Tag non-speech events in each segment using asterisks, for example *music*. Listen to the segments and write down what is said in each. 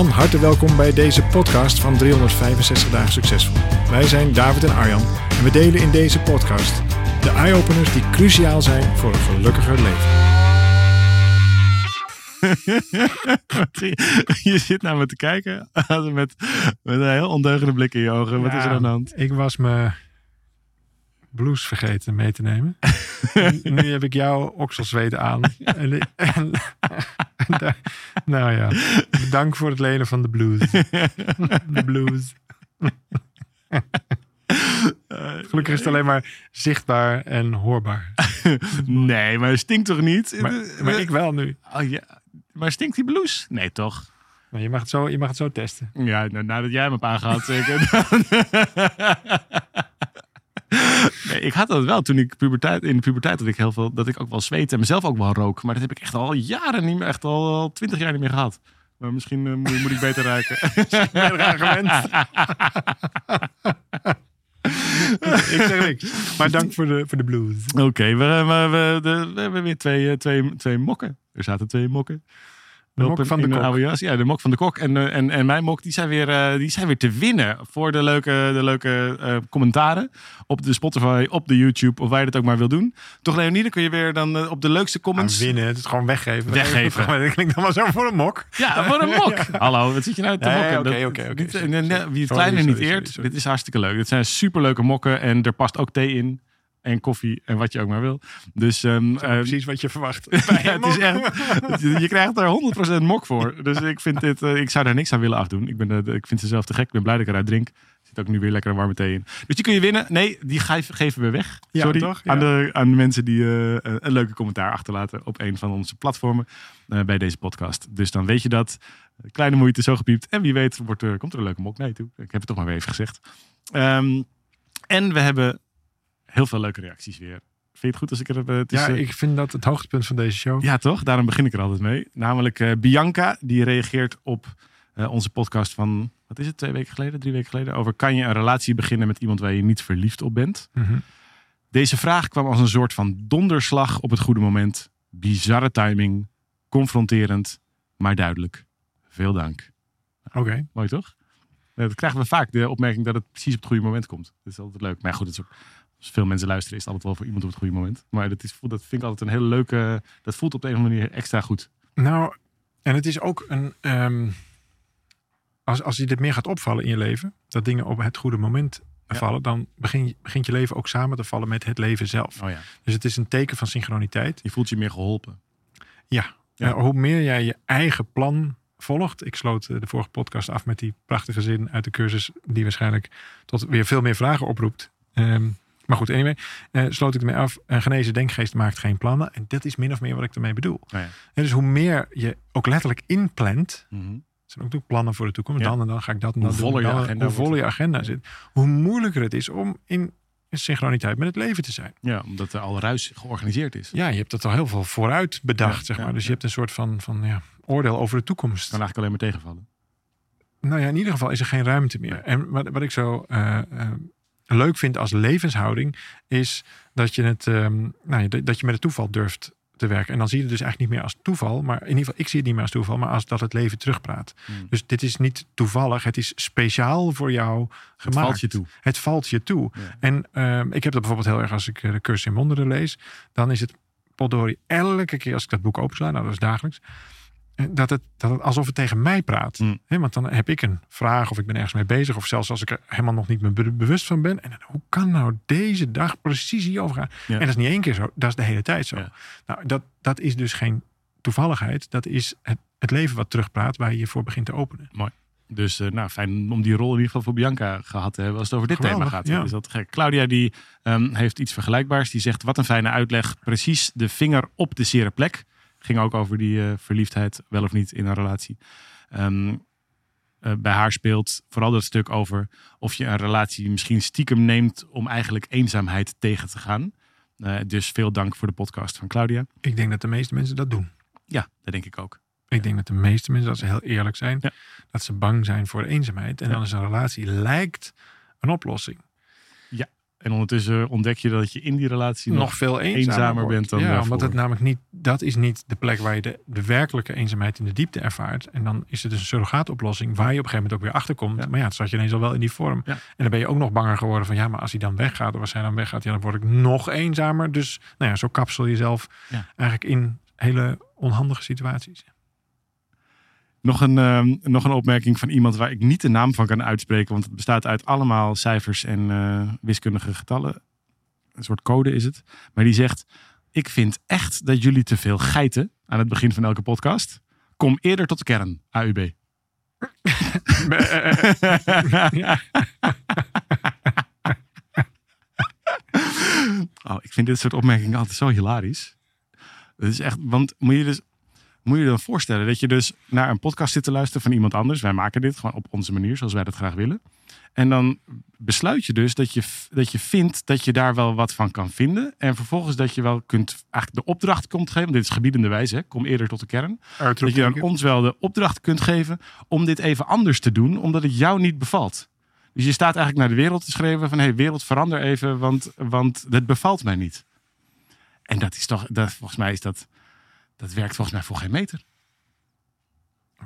Van harte welkom bij deze podcast van 365 dagen succesvol. Wij zijn David en Arjan en we delen in deze podcast de eye-openers die cruciaal zijn voor een gelukkiger leven. *laughs* je zit naar me te kijken *laughs* met, met een heel ondeugende blik in je ogen. Wat is er aan de hand? Ik was mijn blouse vergeten mee te nemen. *laughs* nu heb ik jouw okselzweten aan. en, en, nou ja, bedankt voor het lenen van de blues. *laughs* de blues. Gelukkig is het alleen maar zichtbaar en hoorbaar. nee, maar het stinkt toch niet? Maar, maar ik wel nu. Oh, ja. Maar stinkt die blouse? Nee, toch? Maar je mag het zo, je mag het zo testen. Ja, nou, nadat jij hem hebt aangehad zeker. *laughs* nee, ik had dat wel toen ik puberteit, in de puberteit dat ik heel veel, dat ik ook wel zweet en mezelf ook wel rook. Maar dat heb ik echt al jaren niet meer, echt al twintig jaar niet meer gehad. Maar misschien uh, moet, moet, ik beter ruiken. *laughs* ben gewend. *laughs* ik zeg niks. Maar dank voor de, voor de blues. Oké, okay, we, we, we, we, hebben weer twee, twee, twee mokken. Er zaten twee mokken. De mok van de kok. Ja, de mok van de kok en, uh, en, en mijn mok, die zijn, weer, uh, die zijn weer te winnen voor de leuke, de leuke uh, commentaren op de Spotify, op de YouTube, of waar je dat ook maar wil doen. Toch Leonie, dan kun je weer dan op de leukste comments... Aan winnen, het is gewoon weggeven. Weggeven. *laughs* Dat klinkt dan maar zo voor een mok. Ja, voor een *laughs* mok. ja. Hallo, wat zit je nou te mokken? Oké, oké, oké. Wie het kleine niet eert, dit is hartstikke leuk. Dit zijn superleuke mokken en er past ook thee in en koffie en wat je ook maar wil. Dus um, uh, precies wat je verwacht. *laughs* ja, het is echt, *laughs* je krijgt er 100% mok voor. Dus ik vind dit, uh, ik zou daar niks aan willen afdoen. Ik, ben, uh, ik vind ze zelf te gek. Ik ben blij dat ik eruit drink. Er zit ook nu weer lekker een warme thee in. Dus die kun je winnen. Nee, die geven we weg. Ja, Sorry. Toch? Ja. Aan, de, aan de mensen die een leuke commentaar achterlaten op een van onze platformen bij deze podcast. Dus dan weet je dat. Kleine moeite, zo gepiept. En wie weet wordt, komt er een leuke mok Nee, toe. Ik heb het toch maar weer even gezegd. Um, en we hebben heel veel leuke reacties weer. Vind je het goed als ik er... Het is, ja, ik vind dat het hoogtepunt van deze show. Ja, toch? Daarom begin ik er altijd mee. Namelijk uh, Bianca, die reageert op onze podcast van... Wat is het? Twee weken geleden? Drie weken geleden? Over kan je een relatie beginnen met iemand waar je niet verliefd op bent? Mm -hmm. Deze vraag kwam als een soort van donderslag op het goede moment. Bizarre timing. Confronterend, maar duidelijk. Veel dank. Oké. Okay. Mooi toch? Dat krijgen we vaak, de opmerking dat het precies op het goede moment komt. Dat is altijd leuk. Maar goed, het is ook als veel mensen luisteren, is het altijd wel voor iemand op het goede moment. Maar dat, is, dat vind ik altijd een hele leuke. Dat voelt op de een of andere manier extra goed. Nou, en het is ook een. Um, als, als je dit meer gaat opvallen in je leven, dat dingen op het goede moment ja. vallen, dan begin, begint je leven ook samen te vallen met het leven zelf. Oh ja. Dus het is een teken van synchroniteit. Je voelt je meer geholpen. Ja. ja. hoe meer jij je eigen plan volgt. Ik sloot de vorige podcast af met die prachtige zin uit de cursus, die waarschijnlijk tot weer veel meer vragen oproept. Um, maar goed, anyway, uh, sloot ik ermee af. Een genezen denkgeest maakt geen plannen. En dat is min of meer wat ik ermee bedoel. Oh ja. En dus hoe meer je ook letterlijk inplant. Mm -hmm. zijn ook plannen voor de toekomst. Ja. Dan en dan ga ik dat en Hoe dat voller doen. je Dan- agenda hoe voller je agenda zit. Hoe moeilijker het is om in synchroniteit met het leven te zijn. Ja, omdat er al ruis georganiseerd is. Ja, je hebt het al heel veel vooruit bedacht, zeg maar. Dus je hebt een soort van, van ja, oordeel over de toekomst. kan eigenlijk alleen maar tegenvallen. Nou ja, in ieder geval is er geen ruimte meer. En wat, wat ik zo eh, eh, leuk vind als levenshouding, is dat je, het, ehm, nou, dat je met het toeval durft te werken. En dan zie je het dus eigenlijk niet meer als toeval, maar in ieder geval, ik zie het niet meer als toeval, maar als dat het leven terugpraat. Hmm. Dus dit is niet toevallig, het is speciaal voor jou Het gemaakt. valt je toe. Het valt je toe. Ja. En ehm, ik heb dat bijvoorbeeld heel erg als ik eh, de cursus in wonderen lees. Dan is het potdorie elke keer als ik dat boek opensla, nou dat is dagelijks. Dat het, dat het alsof het tegen mij praat. Mm. Want dan heb ik een vraag of ik ben ergens mee bezig. Of zelfs als ik er helemaal nog niet be- bewust van ben. En dan, hoe kan nou deze dag precies hierover gaan? Ja. En dat is niet één keer zo. Dat is de hele tijd zo. Ja. Nou, dat, dat is dus geen toevalligheid. Dat is het, het leven wat terugpraat waar je je voor begint te openen. Dus eh, nou, fijn om die rol in ieder geval voor Bianca gehad te hebben als het over dit Geweldig, thema gaat. ja. Is dat gek. Claudia die ehm, heeft iets vergelijkbaars. Die zegt, wat een fijne uitleg. Precies de vinger op de zere plek. Ging ook over die eh, verliefdheid, wel of niet in een relatie. Ehm, eh, bij haar speelt vooral dat stuk over of je een relatie misschien stiekem neemt om eigenlijk eenzaamheid tegen te gaan. Eh, dus veel dank voor de podcast van Claudia. Ik denk dat de meeste mensen dat doen. Ja, dat denk ik ook. Ik denk dat de meeste mensen, als ze heel eerlijk zijn, Ja. dat ze bang zijn voor eenzaamheid. En Ja. dan is een relatie lijkt een oplossing. En ondertussen ontdek je dat je in die relatie nog, Nog veel eenzamer, bent dan Ja, daarvoor. omdat het namelijk niet dat is niet de plek waar je de, de werkelijke eenzaamheid in de diepte ervaart. En dan is het dus een surrogaatoplossing waar je op een gegeven moment ook weer achter komt. Ja. Maar ja, het zat je ineens al wel in die vorm. Ja. En dan ben je ook nog banger geworden van ja, maar als hij dan weggaat of als hij dan weggaat, ja, dan word ik nog eenzamer. Dus nou ja, zo kapsel je jezelf eigenlijk in hele onhandige situaties. Nog een, ehm, nog een opmerking van iemand waar ik niet de naam van kan uitspreken. Want het bestaat uit allemaal cijfers en eh, wiskundige getallen. Een soort code is het. Maar die zegt: Ik vind echt dat jullie te veel geiten aan het begin van elke podcast. Kom eerder tot de kern, AUB. *laughs* Oh, ik vind dit soort opmerkingen altijd zo hilarisch. Het is echt, want moet je dus moet je je dan voorstellen dat je dus naar een podcast zit te luisteren van iemand anders. Wij maken dit gewoon op onze manier, zoals wij dat graag willen. En dan besluit je dus dat je, dat je vindt dat je daar wel wat van kan vinden. En vervolgens dat je wel kunt, eigenlijk de opdracht komt geven. Dit is gebiedende wijze, hè? kom eerder tot de kern. Dat je dan ons wel de opdracht kunt geven om dit even anders te doen, omdat het jou niet bevalt. Dus je staat eigenlijk naar de wereld te schrijven van... hé, hey, wereld, verander even, want, want het bevalt mij niet. En dat is toch, dat, volgens mij is dat... Dat werkt volgens mij voor geen meter.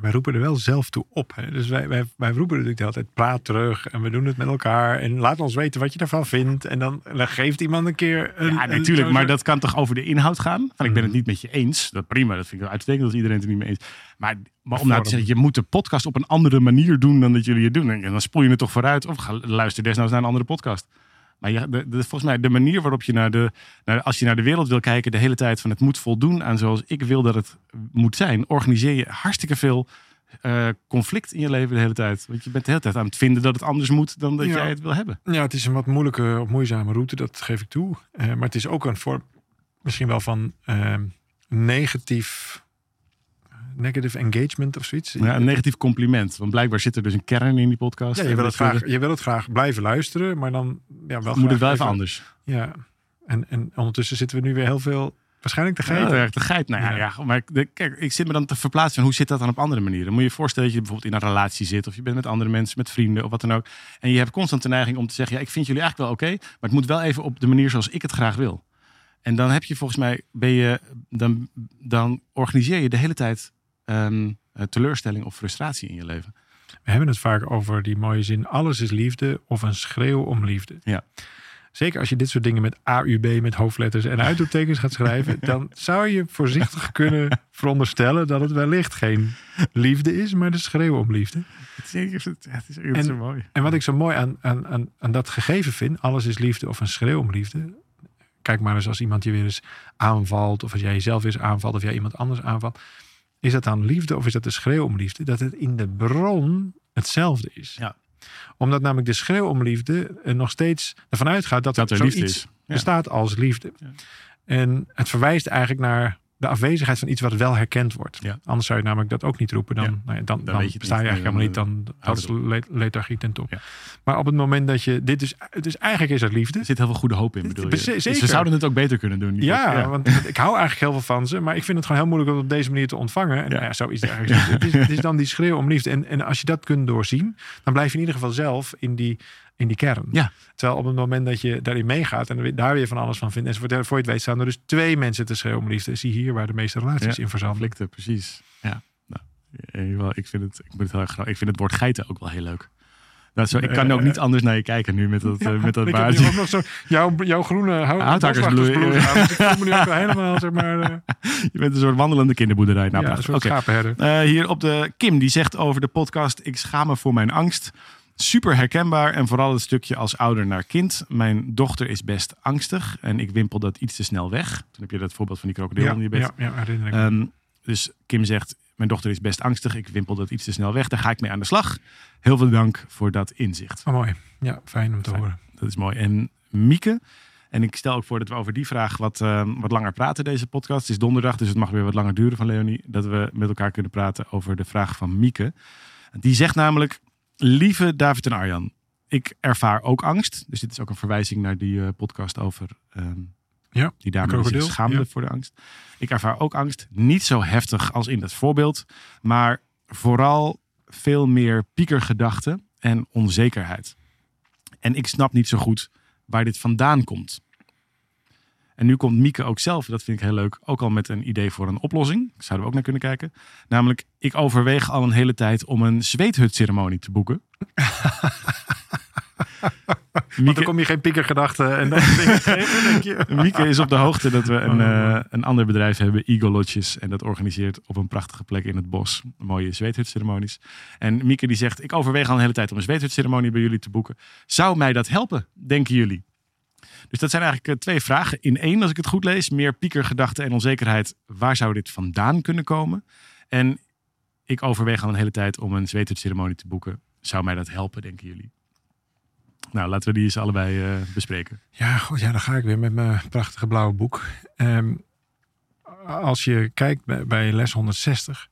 Wij roepen er wel zelf toe op. Hè? Dus wij, wij, wij roepen natuurlijk de hele tijd, praat terug. En we doen het met elkaar. En laat ons weten wat je ervan vindt. En dan, dan geeft iemand een keer een... Ja, natuurlijk, maar dat kan toch over de inhoud gaan? Van, ik ben het Mhm. niet met je eens. Dat prima, dat vind ik wel uitstekend dat iedereen het er niet mee eens. Maar, maar om nou te zeggen, je moet de podcast op een andere manier doen dan dat jullie het doen. En dan spoel je het toch vooruit of ga, luister desnoods naar een andere podcast. Maar je, de, de- volgens mij de manier waarop je naar de, naar, als je naar de wereld wil kijken, de hele tijd van het moet voldoen aan zoals ik wil dat het moet zijn, organiseer je hartstikke veel eh, conflict in je leven de hele tijd. Want je bent de hele tijd aan het vinden dat het anders moet dan dat Ja. jij het wil hebben. Ja, het is een wat moeilijke of moeizame route, dat geef ik toe. Eh, maar het is ook een vorm misschien wel van eh, negatief... Negative engagement of zoiets. Ja, een negatief compliment. Want blijkbaar zit er dus een kern in die podcast. Ja, je, wil het graag, je wil het graag blijven luisteren, maar dan ja, wel moet het wel even anders. Ja, en, en ondertussen zitten we nu weer heel veel, waarschijnlijk te Ja, geiten. erg de geit. Nou ja, Ja. ja. maar de- kijk, ik zit me dan te verplaatsen hoe zit dat dan op andere manieren. Moet je je voorstellen dat je bijvoorbeeld in een relatie zit of je bent met andere mensen, met vrienden of wat dan ook. En je hebt constant de neiging om te zeggen, ja, ik vind jullie eigenlijk wel oké, maar het moet wel even op de manier zoals ik het graag wil. En dan heb je volgens mij, ben je, dan, dan organiseer je de hele tijd ehm, eh, teleurstelling of frustratie in je leven. We hebben het vaak over die mooie zin: alles is liefde of een schreeuw om liefde. Ja. Zeker als je dit soort dingen met AUB, met hoofdletters en uitroeptekens gaat schrijven, *laughs* dan zou je voorzichtig kunnen veronderstellen dat het wellicht geen liefde is, maar de schreeuw om liefde. Het is, het is, het is zo mooi. En wat ik zo mooi aan, aan, aan, aan dat gegeven vind, alles is liefde of een schreeuw om liefde. Kijk maar eens als iemand je weer eens aanvalt, of als jij jezelf weer eens aanvalt, of jij iemand anders aanvalt. Is dat dan liefde of is dat de schreeuw om liefde? Dat het in de bron hetzelfde is. Ja. Omdat namelijk de schreeuw om liefde er nog steeds ervan uitgaat dat, Dat er zoiets liefde is. Ja. bestaat als liefde. Ja. En het verwijst eigenlijk naar de afwezigheid van iets wat wel herkend wordt. Ja. Anders zou je namelijk dat ook niet roepen. Dan, Ja. nou ja, dan, Dan dan, weet je eigenlijk helemaal niet. Dan houd dat het is le- lethargie ten top. Maar op het moment dat je dit dus, dus eigenlijk is het liefde. Er zit heel veel goede hoop in, bedoel je. Ze- Dus. Ze zouden het ook beter kunnen doen. Ja, want *laughs* ik hou eigenlijk heel veel van ze. Maar ik vind het gewoon heel moeilijk om het op deze manier te ontvangen. En Ja. nou ja, zo is het eigenlijk. Het, is, het is dan die schreeuw om liefde. En, en als je dat kunt doorzien, dan blijf je in ieder geval zelf in die, in die kern. Ja. Terwijl op het moment dat je daarin meegaat en daar weer van alles van vindt. En voor je het weet staan er dus twee mensen te schreeuwen om liefde. Zie hier waar de meeste relaties Ja. in verzamelen. precies. Ja, nou, ik vind het, ik, moet het heel erg, ik vind het woord geiten ook wel heel leuk. Nou, zo, ik kan ook niet anders naar je kijken nu met dat, eh, met dat ik heb baardje. nu ook nog zo jouw, jouw groene hou- Houthakkersbloei. boswachtersblouse aan. Dus ik me nu ook helemaal, zeg maar, eh, *laughs* Je bent een soort wandelende kinderboerderij. Nou, ja, een soort schapenherder. Eh, hier op de Kim, die zegt over de podcast: Ik schaam me voor mijn angst. Super herkenbaar en vooral het stukje als ouder naar kind. Mijn dochter is best angstig en ik wimpel dat iets te snel weg. Toen heb je dat voorbeeld van die krokodil Ja, in je bed. ja, ja, herinner ik me. Ehm, dus Kim zegt: Mijn dochter is best angstig. Ik wimpel dat iets te snel weg. Daar ga ik mee aan de slag. Heel veel dank voor dat inzicht. Oh, mooi. Ja, fijn om te Fijn. horen. Dat is mooi. En Mieke. En ik stel ook voor dat we over die vraag wat, ehm, wat langer praten, deze podcast. Het is donderdag, dus het mag weer wat langer duren van Leonie. Dat we met elkaar kunnen praten over de vraag van Mieke. Die zegt namelijk: Lieve David en Arjan, ik ervaar ook angst. Dus dit is ook een verwijzing naar die eh, podcast over ehm, Ja, die dame die zich schaamde ja. voor de angst. Ik ervaar ook angst. Niet zo heftig als in dat voorbeeld, maar vooral veel meer piekergedachten en onzekerheid. En ik snap niet zo goed waar dit vandaan komt. En nu komt Mieke ook zelf, dat vind ik heel leuk, ook al met een idee voor een oplossing. Daar zouden we ook naar kunnen kijken. Namelijk, ik overweeg al een hele tijd om een zweethutceremonie te boeken. *laughs* Want dan kom je geen piekergedachten en dan *laughs* denk je. Mieke is op de hoogte dat we een, Oh. eh, een ander bedrijf hebben, Eagle Lodges. En dat organiseert op een prachtige plek in het bos mooie zweethutceremonies. En Mieke die zegt, ik overweeg al een hele tijd om een zweethutceremonie bij jullie te boeken. Zou mij dat helpen, denken jullie? Dus dat zijn eigenlijk eh, twee vragen in één, als ik het goed lees. Meer piekergedachten en onzekerheid. Waar zou dit vandaan kunnen komen? En ik overweeg al een hele tijd om een zweethutceremonie te boeken. Zou mij dat helpen, denken jullie? Nou, laten we die eens allebei eh, bespreken. Ja, goed, ja, dan ga ik weer met mijn prachtige blauwe boek. Ehm, als je kijkt bij, bij les 160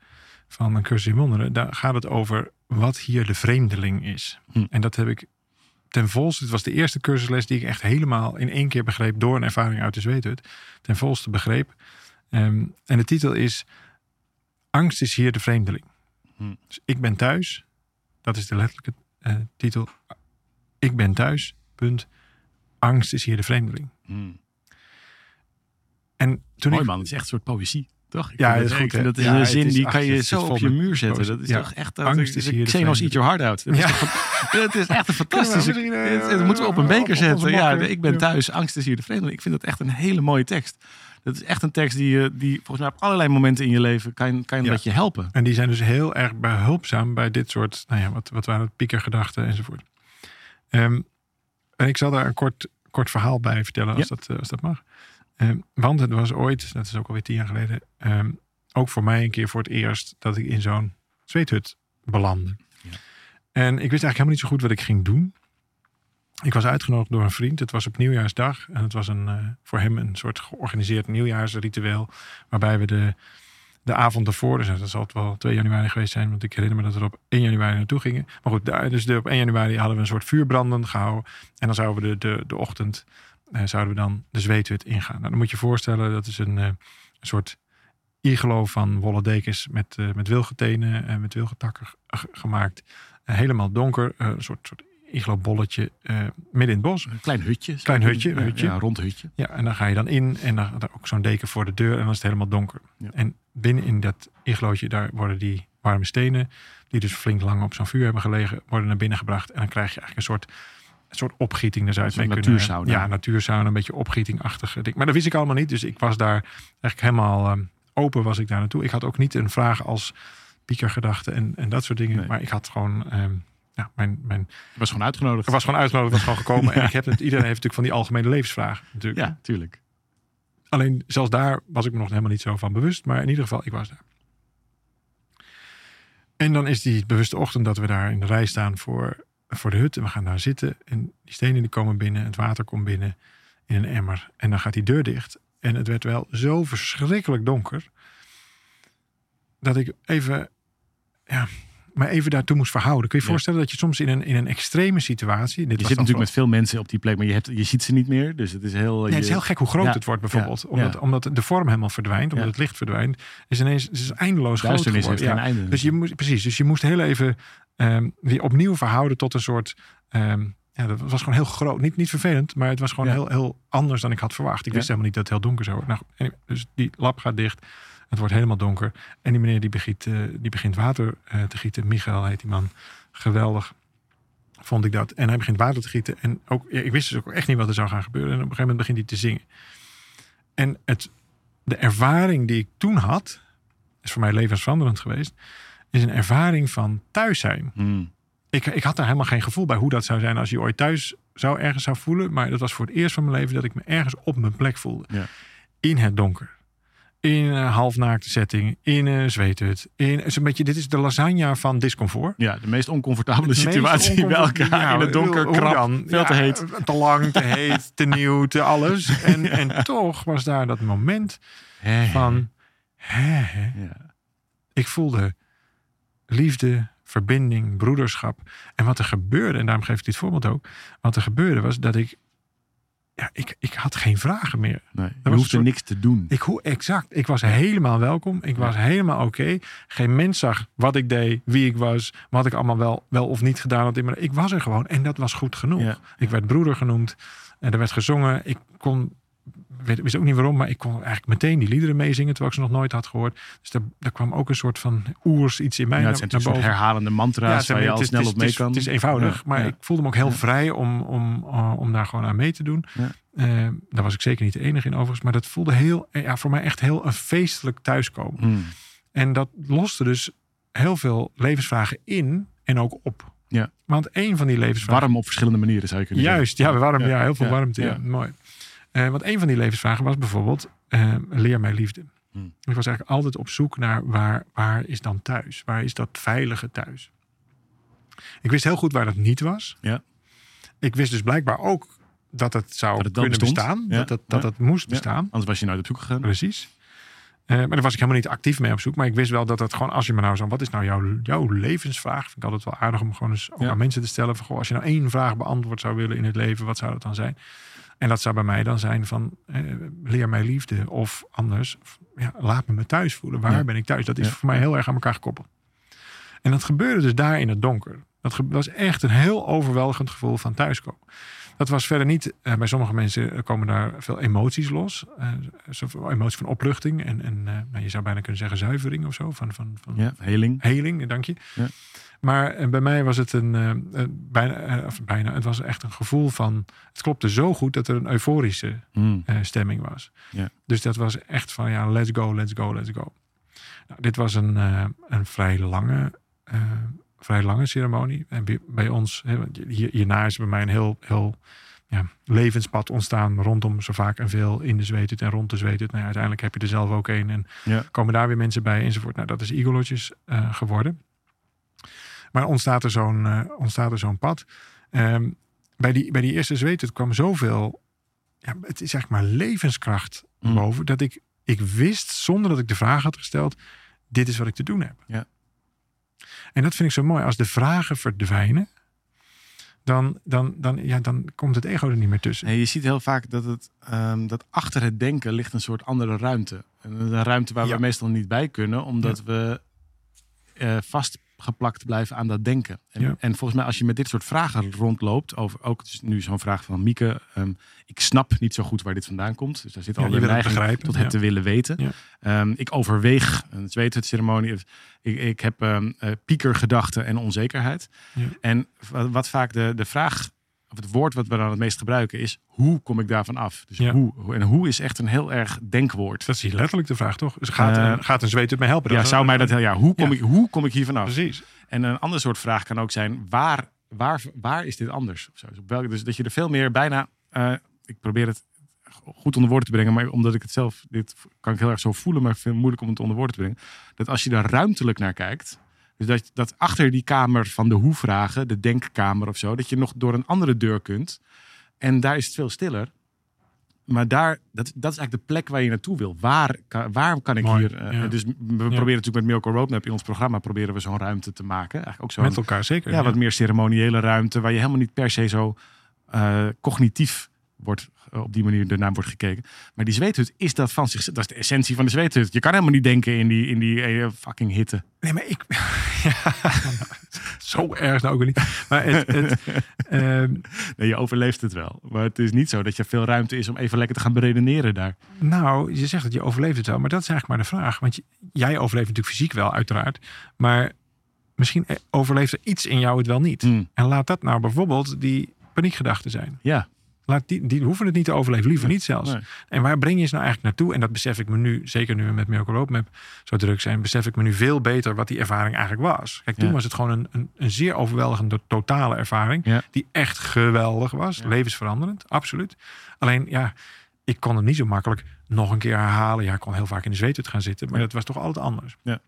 van een cursus in wonderen, daar gaat het over wat hier de vreemdeling is. Hm. En dat heb ik ten volste, het was de eerste cursusles die ik echt helemaal in één keer begreep door een ervaring uit de zweethut. Ten volste begreep. Ehm, en de titel is Angst is hier de vreemdeling. Hm. Dus ik ben thuis. Dat is de letterlijke eh, titel. Ik ben thuis. Punt. Angst is hier de vreemdeling. Hmm. En toen Mooi ik, man, het is echt een soort poëzie. Toch? Ik Ja, dat is goed, hè? dat is Ja, een zin is- die kan je zo op je muur zetten. Dat is Ja. toch echt... Dat, Angst is hier Xenos eat your heart out. Dat, Ja. is, toch, dat is echt een fantastische... Eh, dit moeten we op een beker zetten. Ja, ik ben thuis. Angst is hier de vreemdeling. Ik vind dat echt een hele mooie tekst. Dat is echt een tekst die, je- die volgens mij op allerlei momenten in je leven kan, kan Ja. dat je helpen. En die zijn dus heel erg behulpzaam bij dit soort, nou ja, wat, wat waren het, piekergedachten enzovoort. Ehm, en ik zal daar een kort, kort verhaal bij vertellen, als, Ja. dat, eh, als dat mag. Ehm, want het was ooit, dat is ook alweer tien jaar geleden, ehm, ook voor mij een keer voor het eerst dat ik in zo'n zweethut belandde. Ja. En ik wist eigenlijk helemaal niet zo goed wat ik ging doen. Ik was uitgenodigd door een vriend. Het was op nieuwjaarsdag. En het was een, eh, voor hem een soort georganiseerd nieuwjaarsritueel. Waarbij we de, de avond ervoor, dus dat zal het wel 2 januari geweest zijn. Want ik herinner me dat we er op 1 januari naartoe gingen. Maar goed, daar, dus de, op 1 januari hadden we een soort vuurbranden gehouden. En dan zouden we de, de, de ochtend, zouden we dan de zweethut ingaan. Nou, dan moet je je voorstellen, dat is een, eh, een soort iglo van wollen dekens met, eh met wilgetenen en met wilgetakken gemaakt. Eh, helemaal donker, eh, een soort, soort iglo-bolletje eh, midden in het bos. Een klein hutje. Klein hutje, hutje. Ja, een rond hutje. Ja, en dan ga je dan in en dan, dan ook zo'n deken voor de deur en dan is het helemaal donker. Ja. En binnen in dat iglootje, daar worden die warme stenen, die dus flink lang op zo'n vuur hebben gelegen, worden naar binnen gebracht. En dan krijg je eigenlijk een soort, een soort opgieting. Daar zou het mee kunnen- natuursauna. Ja, natuursauna, een beetje opgietingachtige ding. Maar dat wist ik allemaal niet, dus ik was daar eigenlijk helemaal ehm, open was ik daar naartoe. Ik had ook niet een vraag als piekergedachten en, en dat soort dingen. Nee. Maar ik had gewoon, ehm, ja, mijn, mijn, was gewoon uitgenodigd. ik was gewoon uitgenodigd, was gewoon gekomen. *laughs* En ik heb het, iedereen heeft natuurlijk van die algemene levensvragen. Natuurlijk. Ja, tuurlijk. Alleen zelfs daar was ik me nog helemaal niet zo van bewust. Maar in ieder geval, ik was daar. En dan is die bewuste ochtend dat we daar in de rij staan voor, voor de hut. En we gaan daar zitten. En die stenen die komen binnen. Het water komt binnen in een emmer. En dan gaat die deur dicht. En het werd wel zo verschrikkelijk donker. Dat ik even, ja, me even daartoe moest verhouden. Kun je je Ja. voorstellen dat je soms in een, in een extreme situatie... Dit Je zit natuurlijk met veel mensen op die plek, maar je, hebt, je ziet ze niet meer. Dus het is heel... Nee, het is heel gek hoe groot Ja, het wordt bijvoorbeeld. Omdat, omdat de vorm helemaal verdwijnt, omdat het licht verdwijnt. Is ineens het is eindeloos groot heeft geworden. geen Ja. einde. Dus je moest, precies, dus je moest heel even weer opnieuw verhouden tot een soort... ehm, ja, dat was gewoon heel groot. Niet, niet vervelend, maar het was gewoon Ja. heel, heel anders dan ik had verwacht. Ik wist helemaal niet dat het heel donker zou worden. Nou, dus die lab gaat dicht. Het wordt helemaal donker. En die meneer die begint, eh, die begint water eh, te gieten. Michael heet die man. Geweldig vond ik dat. En hij begint water te gieten. En ook, ik wist dus ook echt niet wat er zou gaan gebeuren. En op een gegeven moment begint hij te zingen. En het, de ervaring die ik toen had, is voor mij levensveranderend geweest, is een ervaring van thuis zijn. Hmm. Ik, ik had daar helemaal geen gevoel bij hoe dat zou zijn als je ooit thuis zou ergens zou voelen. Maar dat was voor het eerst van mijn leven dat ik me ergens op mijn plek voelde. Ja. In het donker. In een halfnaakte setting. In een zweethut. In, is een beetje, dit is de lasagne van discomfort. Ja, de meest oncomfortabele Het meest situatie bij elkaar. Ja, in het donker, krap, dan? veel te heet. Te lang, te *laughs* heet, te nieuw, te alles. En, en toch was daar dat moment van... Hè. Ik voelde liefde, verbinding, broederschap. En wat er gebeurde, en daarom geef ik dit voorbeeld ook. Wat er gebeurde was dat ik... Ja, ik, ik had geen vragen meer. Nee, je soort- niks te doen. Ik, hoe, exact. Ik was helemaal welkom. Ik was helemaal oké. Geen mens zag wat ik deed, wie ik was, wat ik allemaal wel, wel of niet gedaan had. Ik was er gewoon en dat was goed genoeg. Ja, Ik werd broeder genoemd en er werd gezongen. Ik kon weet, wist ook niet waarom, maar ik kon eigenlijk meteen die liederen meezingen terwijl ik ze nog nooit had gehoord. Dus daar, daar kwam ook een soort van oers iets in mij Ja, het zijn naar natuurlijk boven. herhalende mantra's zijn- waar je al snel op mee het is- kan. Het is eenvoudig, Ja, maar ja. ik voelde me ook heel Ja. vrij om, om, uh, om daar gewoon aan mee te doen. Ja. Eh, daar was ik zeker niet de enige in overigens, maar dat voelde heel, eh, ja, voor mij echt heel een feestelijk thuiskomen. Hmm. En dat loste dus heel veel levensvragen in en ook op. Ja. Want een van die levensvragen... Warm op verschillende manieren zou je kunnen Juist, ja, warm, ja, Ja, heel veel ja, warmte. Ja. ja. Mooi. Eh, want een van die levensvragen was bijvoorbeeld, eh, leer mij liefde. Hmm. Ik was eigenlijk altijd op zoek naar waar, waar is dan thuis? Waar is dat veilige thuis? Ik wist heel goed waar dat niet was. Ja. Ik wist dus blijkbaar ook dat het zou Dat het kunnen bestond. bestaan. Ja, Dat, dat ja. het moest bestaan. Anders was je nooit op zoek gegaan. Precies. Eh, maar daar was ik helemaal niet actief mee op zoek. Maar ik wist wel dat het gewoon, als je me nou zo, wat is nou jouw, jouw levensvraag? Vind ik altijd wel aardig om gewoon eens ook aan mensen te stellen. Van, goh, als je nou één vraag beantwoord zou willen in het leven, wat zou dat dan zijn? En dat zou bij mij dan zijn van, eh, leer mij liefde. Of anders, ja, laat me me thuis voelen. Waar Ja. ben ik thuis? Dat is Ja. voor mij heel erg aan elkaar gekoppeld. En dat gebeurde dus daar in het donker. Dat was echt een heel overweldigend gevoel van thuiskomen. Dat was verder niet, eh, bij sommige mensen komen daar veel emoties los. Zoveel emoties van opluchting en, en eh, nou, je zou bijna kunnen zeggen zuivering of zo. Van, van, van Ja, heling. heling, dank je. Ja. Maar bij mij was het een, bijna, of bijna, het was echt een gevoel van, het klopte zo goed dat er een euforische Hmm. stemming was. Ja. Dus dat was echt van ja, let's go, let's go, let's go. Nou, dit was een, een vrij lange, vrij lange ceremonie. En bij, ons, hierna is bij mij een heel, heel ja, levenspad ontstaan rondom zo vaak en veel in de zweethut en rond de zweethut. Nou ja, uiteindelijk heb je er zelf ook een en Ja. komen daar weer mensen bij enzovoort. Nou, dat is Igolotjes eh geworden. Maar ontstaat er zo'n eh, ontstaat er zo'n pad. Ehm, bij, die, bij die eerste zweethut kwam zoveel, ja, het is zeg maar levenskracht Mm. boven, dat ik, ik wist zonder dat ik de vraag had gesteld, dit is wat ik te doen heb. Ja. En dat vind ik zo mooi. Als de vragen verdwijnen, dan, dan, dan, ja, dan komt het ego er niet meer tussen. Nee, je ziet heel vaak dat, het, ehm, dat achter het denken ligt een soort andere ruimte. En Een ruimte waar Ja. we meestal niet bij kunnen, omdat we eh, vastgeplakt blijven aan dat denken. En, Ja. en volgens mij, als je met dit soort vragen rondloopt, over ook dus nu zo'n vraag van Mieke, ehm, ik snap niet zo goed waar dit vandaan komt. Dus daar zit Ja, al je de neiging begrijpen, tot het ja. te willen weten. Ja. Ehm, ik overweeg een ceremonie. Ik, ik heb ehm eh, piekergedachten en onzekerheid. Ja. En wat, wat vaak de, de vraag, of het woord wat we dan het meest gebruiken, is hoe kom ik daarvan af? Dus Ja. hoe, en hoe is echt een heel erg denkwoord. Dat is hier letterlijk de vraag, toch? Dus gaat, Eh, een, gaat een zweet het mij helpen? Ja, Dat is zou mij dat heel, ja, hoe kom, Ja. Ik, hoe kom ik hier vanaf? Precies. En een ander soort vraag kan ook zijn: waar, waar, waar is dit anders? Of zo. Dus, op welke, dus dat je er veel meer bijna. eh, ik probeer het goed onder woorden te brengen, maar omdat ik het zelf. Dit kan ik heel erg zo voelen, maar ik vind het moeilijk om het onder woorden te brengen. Dat als je daar ruimtelijk naar kijkt. Dus dat, dat achter die kamer van de hoe-vragen, de denkkamer of zo, dat je nog door een andere deur kunt. En daar is het veel stiller. Maar daar, dat, dat is eigenlijk de plek waar je naartoe wil. Waar, kan- waar kan ik Mooi, hier... eh, ja. Dus we proberen natuurlijk met Miracle Roadmap in ons programma... proberen we zo'n ruimte te maken. Eigenlijk ook zo'n Met elkaar, zeker. ja, wat meer ceremoniële ruimte... waar je helemaal niet per se zo eh, cognitief wordt, eh, op die manier ernaar wordt gekeken. Maar die zweethut is dat van zich. Dat is de essentie van de zweethut. Je kan helemaal niet denken in die, in die eh, fucking hitte. Nee, maar ik... *laughs* ja, *laughs* zo erg nou ook weer niet. Maar het... het *laughs* ehm, Nee, je overleeft het wel. Maar het is niet zo dat je veel ruimte is om even lekker te gaan beredeneren daar. nou, je zegt dat je overleeft het wel. Maar dat is eigenlijk maar de vraag. Want je- jij overleeft natuurlijk fysiek wel, uiteraard. Maar misschien eh, overleeft er iets in jou het wel niet. Hmm. En laat dat nou bijvoorbeeld die paniekgedachten zijn. Ja, Laat die, die hoeven het niet te overleven, liever niet zelfs. nee. En waar breng je ze nou eigenlijk naartoe? En dat besef ik me nu, zeker nu we met Miracle Roadmap zo druk zijn, besef ik me nu veel beter wat die ervaring eigenlijk was. Kijk, toen Ja. was het gewoon een, een, een zeer overweldigende totale ervaring. Ja. Die echt geweldig was. Ja. Levensveranderend, absoluut. Alleen, ja, ik kon hem niet zo makkelijk nog een keer herhalen. Ja, ik kon heel vaak in de zweethut gaan zitten, maar dat was toch altijd anders. Ja.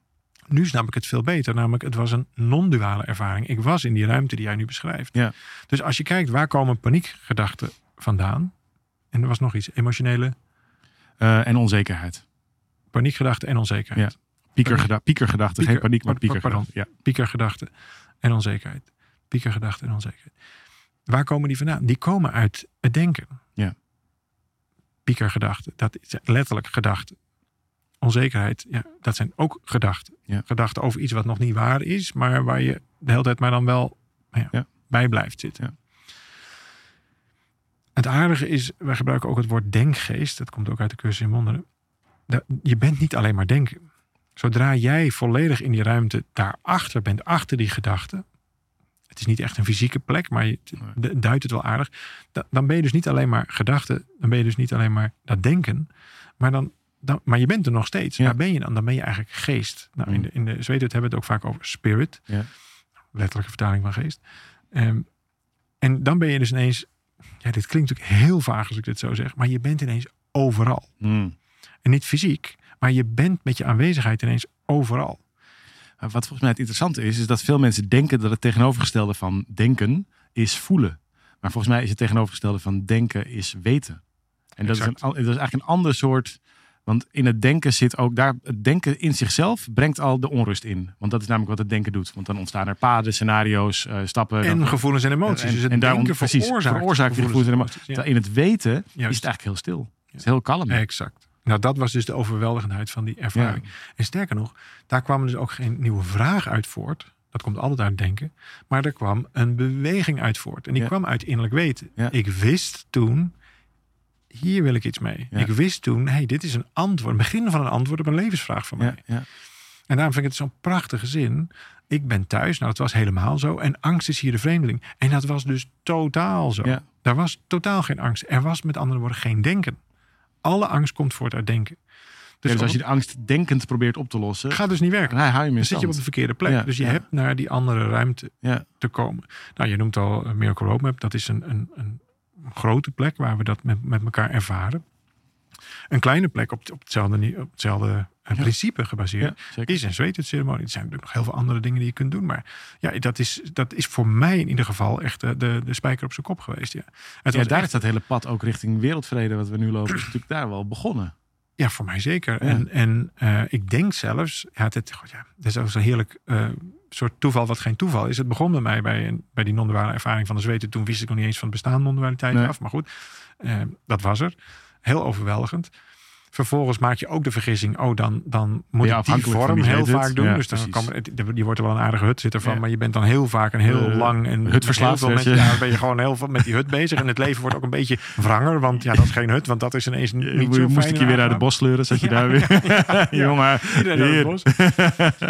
Nu snap ik het veel beter. Namelijk, het was een non-duale ervaring. Ik was in die ruimte die jij nu beschrijft. Ja. Dus als je kijkt, waar komen paniekgedachten vandaan? En er was nog iets, emotionele Eh, en onzekerheid. paniekgedachten en onzekerheid. Piekergeda piekergedachten, Pieker- geen paniek, maar piekergedachten. Ja. Piekergedachten en onzekerheid. Piekergedachten en onzekerheid. Waar komen die vandaan? Die komen uit het denken. Ja. Piekergedachten, dat is letterlijk gedachten. Onzekerheid, ja, dat zijn ook gedachten. Ja. Gedachten over iets wat nog niet waar is, maar waar je de hele tijd maar dan wel nou ja, Ja. bij blijft zitten. Het aardige is, wij gebruiken ook het woord denkgeest. Dat komt ook uit de cursus in wonderen. Je bent niet alleen maar denken. Zodra jij volledig in die ruimte daarachter bent, achter die gedachten. Het is niet echt een fysieke plek, maar je duidt het wel aardig. da- Dan ben je dus niet alleen maar gedachten. Dan ben je dus niet alleen maar dat denken. Maar, dan, dan, maar je bent er nog steeds. Ja. Waar ben je dan? Dan ben je eigenlijk geest. Nou, in Mm. de, in de Zweden hebben we het ook vaak over spirit. Ja. Letterlijke vertaling van geest. Ehm, en dan ben je dus ineens... Ja, dit klinkt natuurlijk heel vaag als ik dit zo zeg. Maar je bent ineens overal. Hmm. En niet fysiek. Maar je bent met je aanwezigheid ineens overal. Wat volgens mij het interessante is, is dat veel mensen denken dat het tegenovergestelde van denken is voelen. Maar volgens mij is het tegenovergestelde van denken is weten. En dat is, een, dat is eigenlijk een ander soort. Want in het denken zit ook daar. Het denken in zichzelf brengt al de onrust in. Want dat is namelijk wat het denken doet. Want dan ontstaan er paden, scenario's, eh, stappen. En dan- gevoelens en emoties. En- dus het en daarom- denken precies, veroorzaakt, veroorzaakt die gevoelens en emoties. Ja. In het weten is het eigenlijk heel stil. Het is heel kalm. Exact. Nou, dat was dus de overweldigendheid van die ervaring. En sterker nog, daar kwam dus ook geen nieuwe vraag uit voort. Dat komt altijd uit denken. Maar er kwam een beweging uit voort. En die kwam uit innerlijk weten. Ik wist toen, hier wil ik iets mee. Ja. Ik wist toen, hey, dit is een antwoord. Begin van een antwoord op een levensvraag van mij. Ja, ja. En daarom vind ik het zo'n prachtige zin. Ik ben thuis. Nou, dat was helemaal zo. En angst is hier de vreemdeling. En dat was dus totaal zo. Daar was totaal geen angst. Er was met andere woorden geen denken. Alle angst komt voort uit denken. Dus, Dus, als je de angst denkend probeert op te lossen, gaat dus niet werken. dan hou je hem in Dan zit je op de verkeerde plek. Dus je hebt naar die andere ruimte Ja. te komen. Nou, je noemt al eh, Miracle Roadmap. Dat is een, een, een grote plek waar we dat met, met elkaar ervaren. Een kleine plek op, op hetzelfde, op hetzelfde eh, Ja. principe gebaseerd. Ja, is een zweetceremonie. Er zijn natuurlijk nog heel veel andere dingen die je kunt doen. Maar ja, dat is, dat is voor mij in ieder geval echt de, de, de spijker op zijn kop geweest. Ja, het Ja, daar echt- is dat hele pad ook richting wereldvrede wat we nu lopen, is natuurlijk daar wel begonnen. Ja, voor mij zeker. Ja. En, en eh, ik denk zelfs, ja, dit, god, ja, dit is ook zo'n heerlijk eh, soort toeval wat geen toeval is. Het begon bij mij bij, een, bij die non-duale ervaring van de zweten. Toen wist ik nog niet eens van het bestaan non-dualiteit Nee. af. Maar goed, eh, dat was er. Heel overweldigend. Vervolgens maak je ook de vergissing, oh, dan, dan moet je ik die vorm heel vaak doen. Ja, dus dan kan, het- je wordt er wel een aardige hut zitten van, Ja. maar je bent dan heel vaak en heel Eh, lang en veel weet met- je. Ja, dan ben je gewoon heel veel met die hut bezig. En het leven wordt ook een beetje wranger, want ja, dat is geen hut, want dat is ineens niet Je, zo je fijn moest een en keer weer uit de aangenaam. bos sleuren, zat je daar weer. *laughs* *laughs* Jongen, hier. het bos.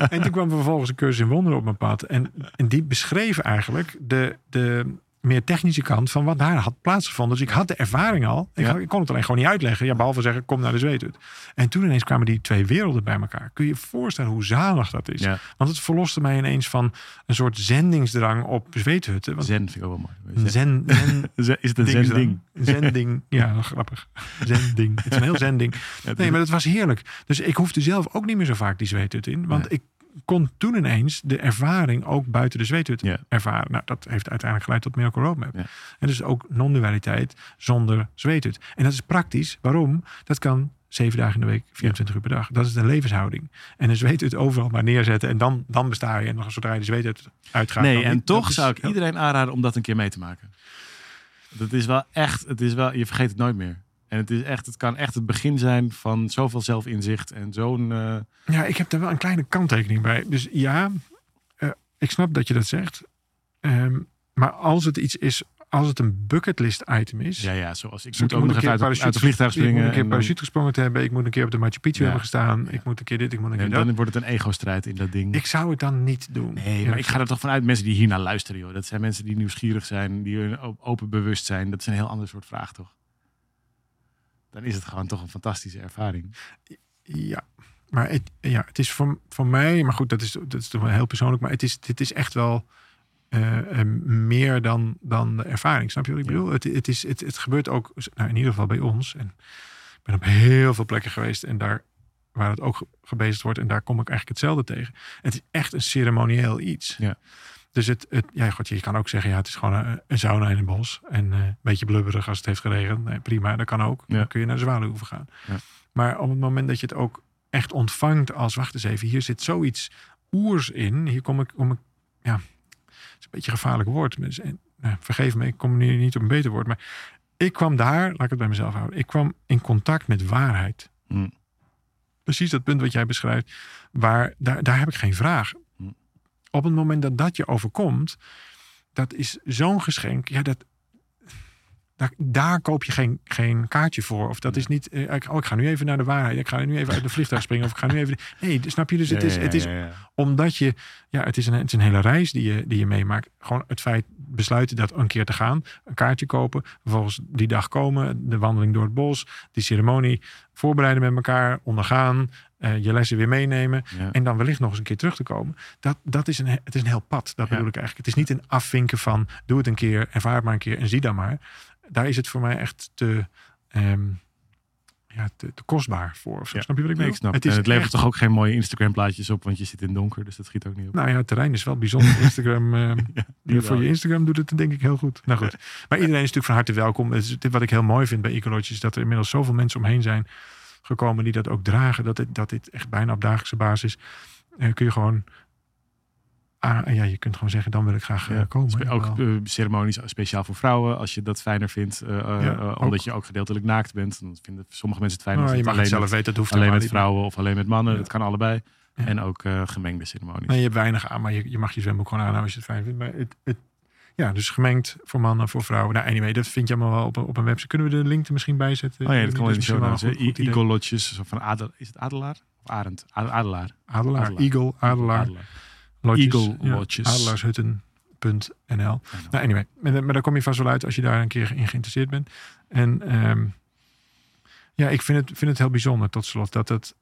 en toen kwam er vervolgens een cursus in wonderen op mijn pad. En, en die beschreef eigenlijk de, de meer technische kant van wat daar had plaatsgevonden. Dus ik had de ervaring al. Ik, Ja. had- ik kon het alleen gewoon niet uitleggen. Ja, behalve zeggen, kom naar de zweethut. En toen ineens kwamen die twee werelden bij elkaar. Kun je je voorstellen hoe zalig dat is? Ja, Want het verloste mij ineens van een soort zendingsdrang op zweethutten. Want zen vind ik ook wel mooi. zen, zen, *laughs* Zen- Is het een zending? Zending. Ja, grappig. Zending. Het is een heel zending. Nee, maar dat was heerlijk. Dus ik hoefde zelf ook niet meer zo vaak die zweethut in. Want Nee. ik kon toen ineens de ervaring ook buiten de zweethut ervaren. Nou, dat heeft uiteindelijk geleid tot Miracle Roadmap. En dus ook non-dualiteit zonder zweethut. En dat is praktisch. Waarom? Dat kan zeven dagen in de week, 24 uur per dag. Dat is de levenshouding. En een zweethut overal maar neerzetten. En dan, dan besta je. En nog zodra je de zweethut uitgaat. Nee, en niet. toch is zou ik iedereen aanraden om dat een keer mee te maken. Dat is wel echt, het is wel, je vergeet het nooit meer. En het, is echt, het kan echt het begin zijn van zoveel zelfinzicht en zo'n... eh, Ja, ik heb daar wel een kleine kanttekening bij. Dus ja, eh, ik snap dat je dat zegt. Ehm, maar als het iets is, als het een bucketlist item is. ja, ja, zoals ik Zo, moet ook nog een even keer uit, de- uit de parachute- vliegtuig Ik moet springen. een keer dan- parachute gesprongen te hebben. Ik moet een keer op de Machu Picchu Ja. hebben gestaan. Ja. Ik moet een keer dit, ik moet een keer en dat. dan wordt het een ego-strijd in dat ding. Ik zou het dan niet doen. Nee, maar ik ga er toch vanuit mensen die hiernaar luisteren, joh. Dat zijn mensen die nieuwsgierig zijn, die open bewust zijn. Dat is een heel ander soort vraag, toch? Dan is het gewoon toch een fantastische ervaring. Ja, maar het, ja, het is voor, voor mij, maar goed, dat is, dat is toch wel heel persoonlijk. Maar het is, dit is echt wel eh, eh, meer dan, dan de ervaring. Snap je wat ik Ja. bedoel? Het, het, is, het, het gebeurt ook, nou, in ieder geval bij ons. En ik ben op heel veel plekken geweest en daar waar het ook ge- gebezigd wordt. En daar kom ik eigenlijk hetzelfde tegen. Het is echt een ceremonieel iets. Ja. Dus het, het, ja, god, je kan ook zeggen, ja, het is gewoon een, een sauna in een bos. En eh, een beetje blubberig als het heeft geregend. Nee, prima, dat kan ook. Ja. Dan kun je naar de gaan. Ja. Maar op het moment dat je het ook echt ontvangt als, wacht eens even, hier zit zoiets oers in. Hier kom ik, ik ja, het is een beetje een gevaarlijk woord. Eh, nou, vergeef me, ik kom nu niet op een beter woord. Maar ik kwam daar, laat ik het bij mezelf houden. Ik kwam in contact met waarheid. Hm. Precies dat punt wat jij beschrijft. Waar, daar, daar heb ik geen vraag. Op het moment dat dat je overkomt, dat is zo'n geschenk. Ja, dat, daar koop je geen, geen kaartje voor. Of dat is niet, eh, ik, oh, ik ga nu even naar de waarheid. Ik ga nu even uit de vliegtuig *laughs* springen. Of ik ga nu even... Nee, snap je? Dus het is, het is omdat je... Ja, het is, een, het is een hele reis die je, die je meemaakt. Gewoon het feit besluiten dat een keer te gaan. Een kaartje kopen. Vervolgens die dag komen. De wandeling door het bos. Die ceremonie voorbereiden met elkaar. Ondergaan. Eh, je lessen weer meenemen. Ja. En dan wellicht nog eens een keer terug te komen. Dat, dat is een, he- het is een heel pad. Dat bedoel ik eigenlijk. Het is niet een afvinken van doe het een keer, ervaar het maar een keer en zie dan maar. Daar is het voor mij echt te, ehm, ja, te, te kostbaar voor. Of zo. Ja. Snap je wat ik bedoel? ik snap. Het Het, levert echt- toch ook geen mooie Instagram plaatjes op, want je zit in donker, dus dat schiet ook niet op. Nou ja, het terrein is wel bijzonder. *laughs* Instagram, ehm, voor je Instagram doet het denk ik heel goed. Nou goed. *laughs* Maar iedereen is natuurlijk van harte welkom. Het is, dit wat ik heel mooi vind bij Ecolodge is dat er inmiddels zoveel mensen omheen zijn gekomen die dat ook dragen. Dat dit, dat dit echt bijna op dagelijkse basis eh, kun je gewoon... Ah, ja, je kunt gewoon zeggen, dan wil ik graag eh, Ja, komen. Ook eh, ceremonies speciaal voor vrouwen, als je dat fijner vindt. eh, Ja, ook. omdat je ook gedeeltelijk naakt bent. Dan vinden sommige mensen het fijn Nou, je mag het alleen, zelf met, weten, dat hoeft alleen met vrouwen of alleen met mannen. Ja. Dat kan allebei. En ook gemengde ceremonies. Nee, je hebt weinig aan, maar je, je mag je zwembroek gewoon aanhouden als je het fijn vindt. Maar het, het, ja, dus gemengd voor mannen, voor vrouwen. Nou, anyway, dat vind je allemaal wel op, een- op een website. Kunnen we de link er misschien bij zetten? Oh ja, dat kan in de show notes. Eagle-lotjes, zo van adel, is het adelaar? Of arend? Adelaar. Adelaar, Adelaar. Eagle, Adelaar, Adelaar. lodges, Eagle ja, lodges. adelaarshutten.nl. Nou, anyway, maar, maar daar kom je vast wel uit als je daar een keer in geïnteresseerd bent. En ehm, ja, ik vind het, vind het heel bijzonder tot slot dat het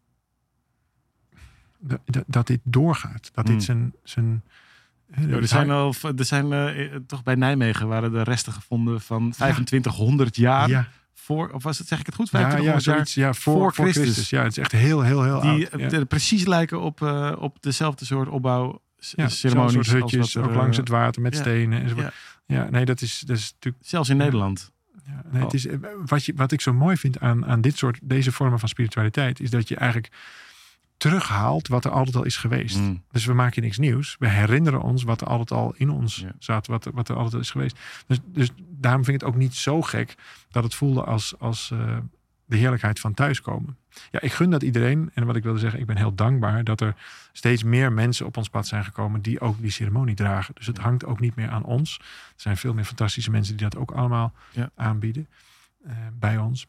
dat, dat- dat dit doorgaat. Dat dit Hmm. zijn, zijn Jo, er zijn, al, er zijn eh, eh, toch bij Nijmegen waren de resten gevonden van 2500 jaar ja, voor, of was het, zeg ik het goed? ja, ja, 2500 jaar zoiets, ja, voor, voor voor Christus. Christus. Ja, het is echt heel, heel, heel die oud. Ja. eh, precies lijken op, eh, op dezelfde soort opbouw Ja, ceremonies. soort hutjes, er, ook langs eh, het water met ja. stenen enzovoort. Ja. nee, dat is, dat is natuurlijk... Zelfs in Ja. Nederland. Ja, nee, het Oh. is, eh, wat, je, wat ik zo mooi vind aan, aan dit soort, deze vormen van spiritualiteit... is dat je eigenlijk terughaalt wat er altijd al is geweest. Mm. Dus we maken niks nieuws. We herinneren ons wat er altijd al in ons zat, wat, er- wat er altijd al is geweest. Dus, dus daarom vind ik het ook niet zo gek dat het voelde als, als eh, de heerlijkheid van thuiskomen. Ja, ik gun dat iedereen. En wat ik wilde zeggen, ik ben heel dankbaar dat er steeds meer mensen op ons pad zijn gekomen die ook die ceremonie dragen. Dus het hangt ook niet meer aan ons. Er zijn veel meer fantastische mensen die dat ook allemaal Ja. aanbieden eh, bij ons.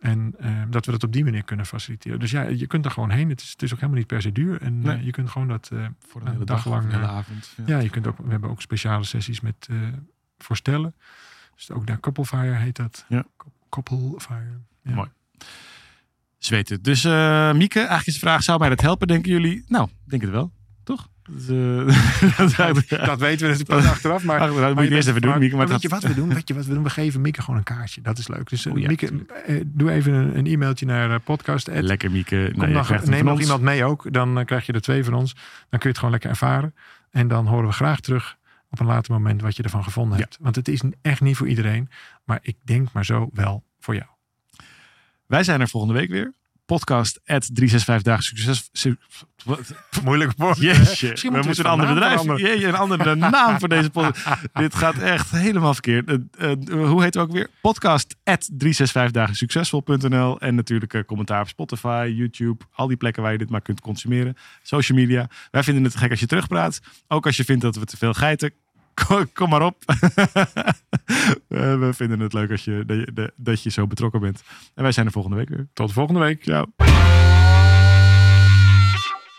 En eh, dat we dat op die manier kunnen faciliteren. Dus ja, je kunt er gewoon heen. Het is, het is ook helemaal niet per se duur. En Nee. eh, je kunt gewoon dat. eh, Voor een hele dag dag, lang, een hele eh, avond. Ja. ja, je kunt ook, we hebben ook speciale sessies met voorstellen. Dus ook daar Couplefire heet dat. Ja. Couplefire. Ja. Mooi. Zweten. Dus Mieke, eigenlijk is de vraag, zou mij dat helpen, denken jullie? Nou, denk het wel. Toch? Dus, *laughs* dat is eigenlijk- Dat weten we natuurlijk pas achteraf. Maar, dat moet je eerst even doen, vermaakt. Mieke. Maar Maar weet dat- je wat we doen? Weet je wat we doen? We geven Mieke gewoon een kaartje. Dat is leuk. Dus ja, Mieke, eh, doe even een, een e-mailtje naar eh, podcast. Lekker Mieke. Neem nog ons. iemand mee ook. Dan krijg je er twee van ons. Dan kun je het gewoon lekker ervaren. En dan horen we graag terug op een later moment wat je ervan gevonden Ja. hebt. Want het is echt niet voor iedereen. Maar ik denk maar zo wel voor jou. Wij zijn er volgende week weer. Podcast at 365 dagen succes. *laughs* Moeilijk woord. Jeetje, Misschien we moeten een ander bedrijf. Jeetje, een andere *laughs* naam voor deze podcast. Dit gaat echt helemaal verkeerd. Eh, eh, hoe heet het ook weer? Podcast at 365 dagen succesvol.nl. En natuurlijk eh, commentaar op Spotify, YouTube. Al die plekken waar je dit maar kunt consumeren. Social media. Wij vinden het gek als je terugpraat. Ook als je vindt dat we te veel geiten. Kom, kom maar op. *laughs* Eh, we vinden het leuk als je, dat, je, dat je zo betrokken bent. En wij zijn er volgende week weer. Tot volgende week. Ciao.